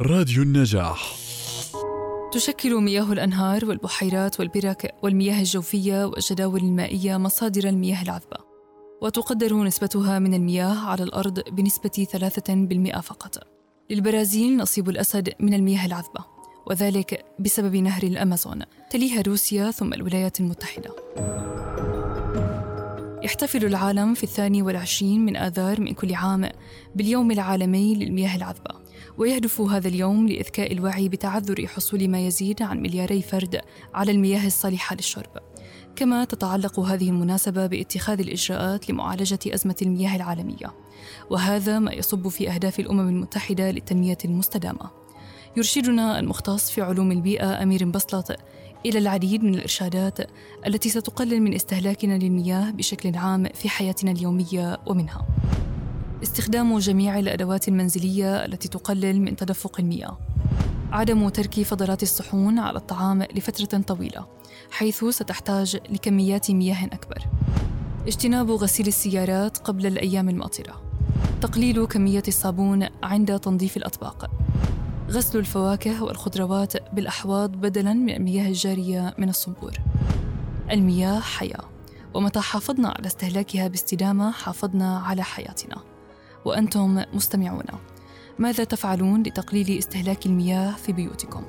راديو النجاح. تشكل مياه الأنهار والبحيرات والبرك والمياه الجوفية والجداول المائية مصادر المياه العذبة وتقدر نسبتها من المياه على الأرض بنسبة 3% فقط. للبرازيل نصيب الأسد من المياه العذبة وذلك بسبب نهر الأمازون تليها روسيا ثم الولايات المتحدة. يحتفل العالم في الثاني والعشرين من آذار من كل عام باليوم العالمي للمياه العذبة. ويهدف هذا اليوم لإذكاء الوعي بتعذر حصول ما يزيد عن ملياري فرد على المياه الصالحة للشرب. كما تتعلق هذه المناسبة باتخاذ الإجراءات لمعالجة أزمة المياه العالمية وهذا ما يصب في أهداف الأمم المتحدة للتنمية المستدامة. يرشدنا المختص في علوم البيئة أمير بسلط إلى العديد من الإرشادات التي ستقلل من استهلاكنا للمياه بشكل عام في حياتنا اليومية ومنها. استخدام جميع الأدوات المنزلية التي تقلل من تدفق المياه عدم ترك فضلات الصحون على الطعام لفترة طويلة حيث ستحتاج لكميات مياه أكبر اجتناب غسيل السيارات قبل الأيام الماطرة تقليل كمية الصابون عند تنظيف الأطباق غسل الفواكه والخضروات بالأحواض بدلاً من المياه الجارية من الصنبور. المياه حياة، ومتى حافظنا على استهلاكها باستدامة حافظنا على حياتنا. وأنتم مستمعون، ماذا تفعلون لتقليل استهلاك المياه في بيوتكم؟